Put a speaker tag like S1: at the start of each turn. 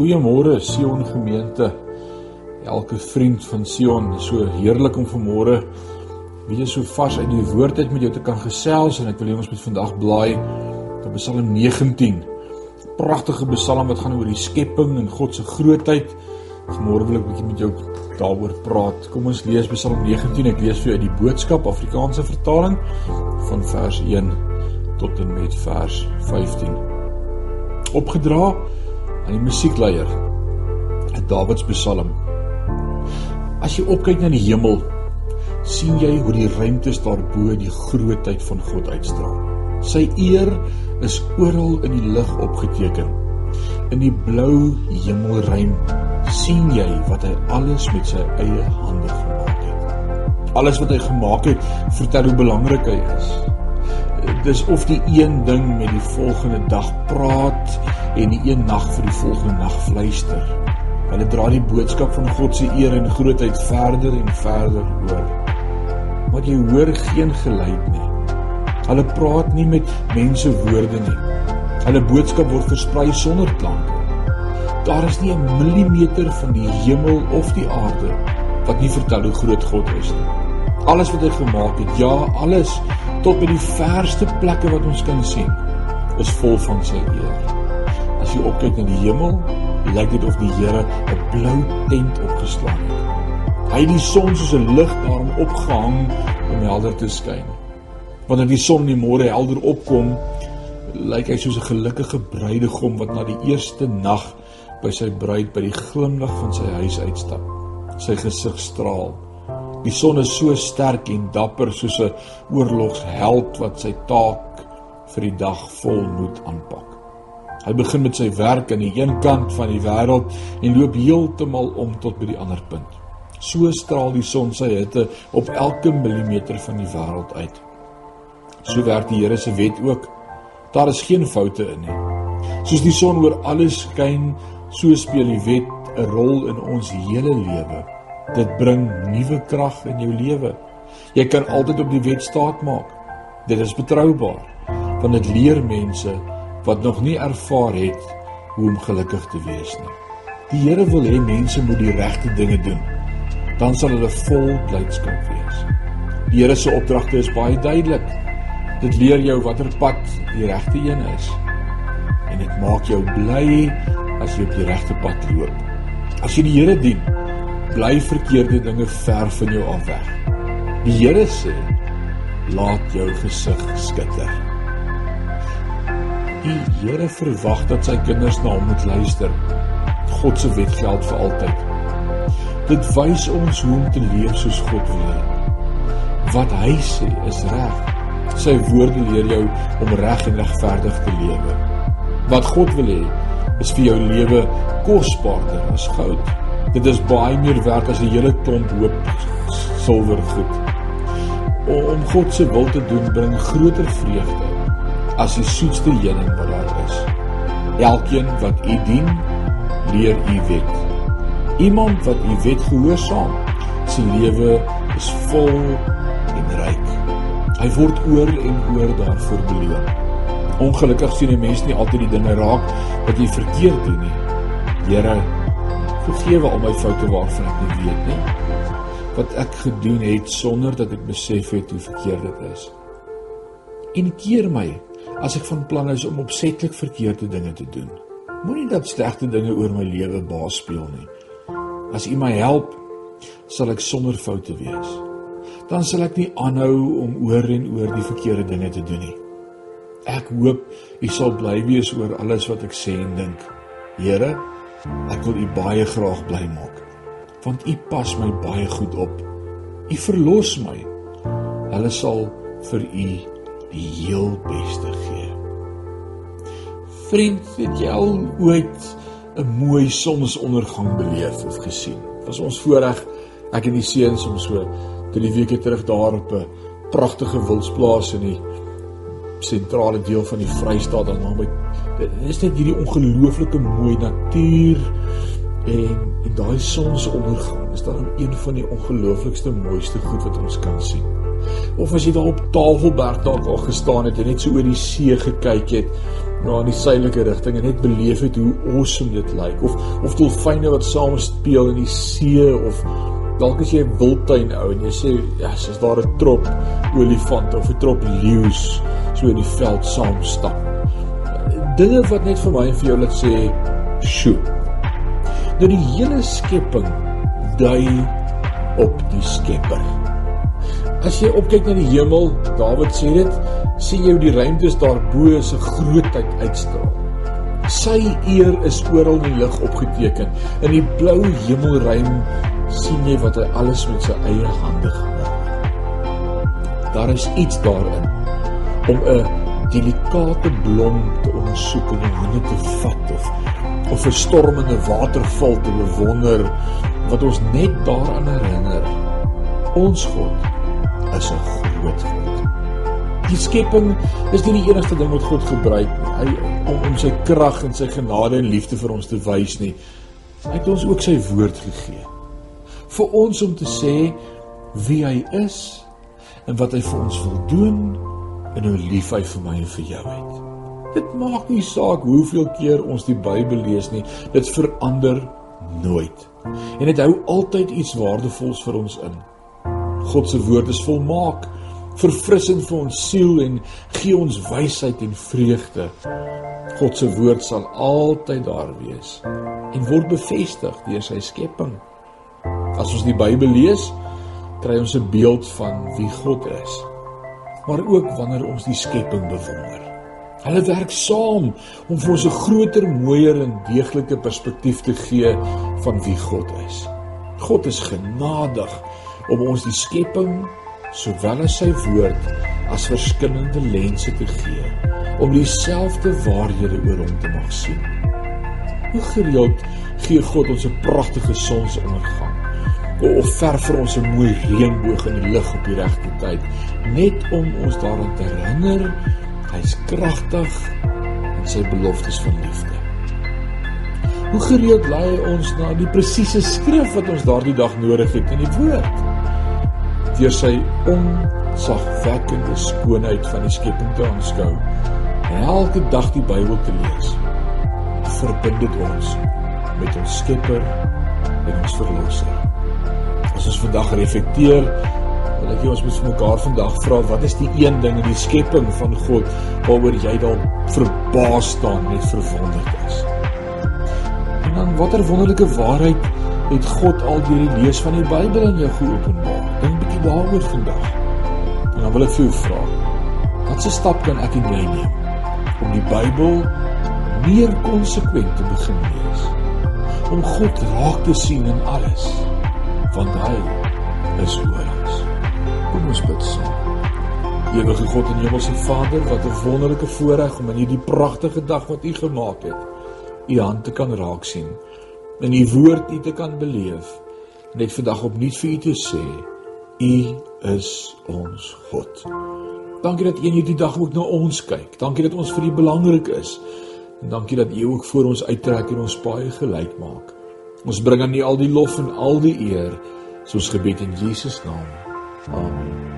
S1: Goeiemôre Sion gemeente. Elke vriend van Sion, so heerlik om vanmôre weer so vars uit die woord uit met jou te kan gesels en ek wil hê ons moet vandag blaai op Psalm 19. Pragtige Psalm wat gaan oor die skepping en God se grootheid. Vanmôre wil ek 'n bietjie met jou daaroor praat. Kom ons lees Psalm 19. Ek lees vir jou uit die Boodskap Afrikaanse vertaling van vers 1 tot en met vers 15. Opgedra aan die musiekleier. 'n Dawids Psalm. As jy opkyk na die hemel, sien jy hoe die ruimtes daarbo die grootheid van God uitstraal. Sy eer is oral in die lig opgeteken. In die blou hemelruim sien jy wat hy alles met sy eie hande gemaak het. Alles wat hy gemaak het, vertel hoe belangrik hy is dis of die een ding met die volgende dag praat en die een nag vir die volgende nag fluister. Hulle dra die boodskap van God se eer en grootheid verder en verder hoor. Maar jy hoor geen geluid nie. Hulle praat nie met mense woorde nie. Hulle boodskap word versprei sonder klanke. Daar is nie 'n millimeter van die hemel of die aarde wat nie vertel hoe groot God is nie. Alles wat hy gemaak het, ja, alles tot by die verste plekke wat ons kan sien, is vol van sy eer. As jy opkyk na die hemel, lyk dit of die Here 'n blou tent opgeslaan het. Hy het die son soos 'n lig daarom opgehang om helder te skyn. Wanneer die son in die môre helder opkom, lyk hy soos 'n gelukkige bruidegom wat na die eerste nag by sy bruid by die glimlag van sy huis uitstap. Sy gesig straal Die son is so sterk en dapper soos 'n oorlogsheld wat sy taak vir die dag vol moed aanpak. Hy begin met sy werk aan die een kant van die wêreld en loop heeltemal om tot by die ander punt. So straal die son sy hitte op elke millimeter van die wêreld uit. So werk die Here se wet ook. Daar is geen foute in nie. Soos die son oor alles skyn, so speel die wet 'n rol in ons hele lewe. Dit bring nuwe krag in jou lewe. Jy kan altyd op die wet staat maak. Dit is betroubaar want dit leer mense wat nog nie ervaar het hoe om gelukkig te wees nie. Die Here wil hê mense moet die regte dinge doen. Dan sal hulle vol blydskap wees. Die Here se opdragte is baie duidelik. Dit leer jou watter pad die regte een is. En dit maak jou bly as jy op die regte pad loop. As jy die Here dien, bly verkeerde dinge ver van jou af weg. Die Here sê, laat jou gesig skitter. Die Here verwag dat sy kinders na hom moet luister. God se wet geld vir altyd. Dit wys ons hoe om te leef soos God wil hê. Wat hy sê is reg. Sy woorde leer jou om reg en regverdig te lewe. Wat God wil hê, is vir jou lewe kosbaarder as goud. Dit is baie meer werk as 'n hele klomp hoop silwer goed. Om God se wil te doen bring groter vreugde as die soetste honing wat daar is. Elkeen wat U dien, leer U wet. Iemand wat U wet gehoorsaam, sy lewe is vol en ryk. Hy word oor en oor daarvoor beloon. Ongelukkig sien die mense nie altyd die dinge raak wat jy verkeerd doen nie. Here vergewe al my foute waarvan ek nie weet nie. Wat ek gedoen het sonder dat ek besef het hoe verkeerd dit is. En keer my as ek van plan is om opsetlik verkeerde dinge te doen. Moenie dat slegte dinge oor my lewe baas speel nie. As U my help, sal ek sonder foute wees. Dan sal ek nie aanhou om oor en oor die verkeerde dinge te doen nie. Ek hoop U sal bly wees oor alles wat ek sê en dink. Here, Ek wil U baie graag bly maak want U pas my baie goed op. U verlos my. Hulle sal vir U die heel beste gee. Vriend, het jy al ooit 'n mooi sonsondergang beleef of gesien? Was ons voorreg ek en die seuns om so 3 weke terug daar op 'n pragtige wildsplaas in die sentrale deel van die Vrystaat dan naby is net hierdie ongelooflike mooi natuur en en daai sonsondergang is dan een van die ongelooflikste mooiste goed wat ons kan sien. Of as jy daar op Tafelberg dalk al gestaan het en net so oor die see gekyk het na in die suidelike rigting en net beleef het hoe awesome dit lyk of of dolfyne wat saam speel in die see of dalk as jy 'n wildtuin ou en jy sê ja, as daar 'n trop olifante of 'n trop leeu's so in die veld saam stap. Dinge wat net vir my en vir jou laat sê, "Sjoe." Nou die hele skepping dui op die Skepper. As jy opkyk na die hemel, Dawid sê dit, sien jy hoe die ruimtes daarbo se grootheid uitstraal. Sy eer is oral in die lig opgeteken. In die blou hemelruim sien jy wat hy alles met sy eie hande gemaak het. Daar is iets daarin om 'n delikate blom te ondersoek en in hande te vat of of 'n stormende waterval te bewonder wat ons net daaraan herinner. Ons God is 'n groot God. Die skepping is nie die enigste ding wat God gebruik hy om om sy krag en sy genade en liefde vir ons te wys nie. Hy het ons ook sy woord gegee. Vir ons om te sê wie hy is en wat hy vir ons wil doen en hoe lief hy vir my en vir jou het. Dit maak nie saak hoeveel keer ons die Bybel lees nie, dit verander nooit. En dit hou altyd iets waardevols vir ons in. God se woord is volmaak, verfrissend vir ons siel en gee ons wysheid en vreugde. God se woord sal altyd daar wees en word bevestig deur sy skepping. As ons die Bybel lees, kry ons 'n beeld van wie God is. Maar ook wanneer ons die skepping bewonder. Hulle werk saam om vir ons 'n groter, mooier en deeglike perspektief te gee van wie God is. God is genadig om ons die skepping sowel as sy woord as verskillende lense te gee om dieselfde waarhede oor hom te mag sien. Hoe gereeld gee God ons 'n pragtige sonsondergang of verf vir ons 'n mooi reënboog in die lig op die regte tyd net om ons daaraan te herinner hy's kragtig en sy beloftes van liefde. Hoe gereeld lei hy ons na die presiese skrif wat ons daardie dag nodig het in die woord deur sy onsagwekkende skoonheid van die skepping te aanskou en elke dag die Bybel te lees verbind dit ons met ons Skepper en ons Verlosser. As ons vandag reflekteer, wil ek hê ons moet mekaar vandag vra wat is die een ding in die skepping van God waaroor jy dalk verbaas staan net verwonderd is. En dan watter wonderlike waarheid het God al deur die lees van die Bybel aan jou geopenbaar? Dink bietjie daaroor vandag. En dan wil ek vir jou vra, watse stap kan ek en jy neem om die Bybel meer konsekwent te begin lees? Om God raak te sien in alles, want hy is oral. Kom ons bid saam. Ewige God en Hemelse Vader, wat 'n wonderlike voorreg om in hierdie pragtige dag wat U gemaak het, U hand te kan raak sien en U woord U te kan beleef. Net vandag opnuut vir U te sê, U is ons God. Dankie dat U in hierdie dag ook na ons kyk. Dankie dat ons vir U belangrik is. En dankie dat U ook vir ons uittrek en ons paai gelyk maak. Ons bring aan U al die lof en al die eer, soos gebed in Jesus naam. Amen.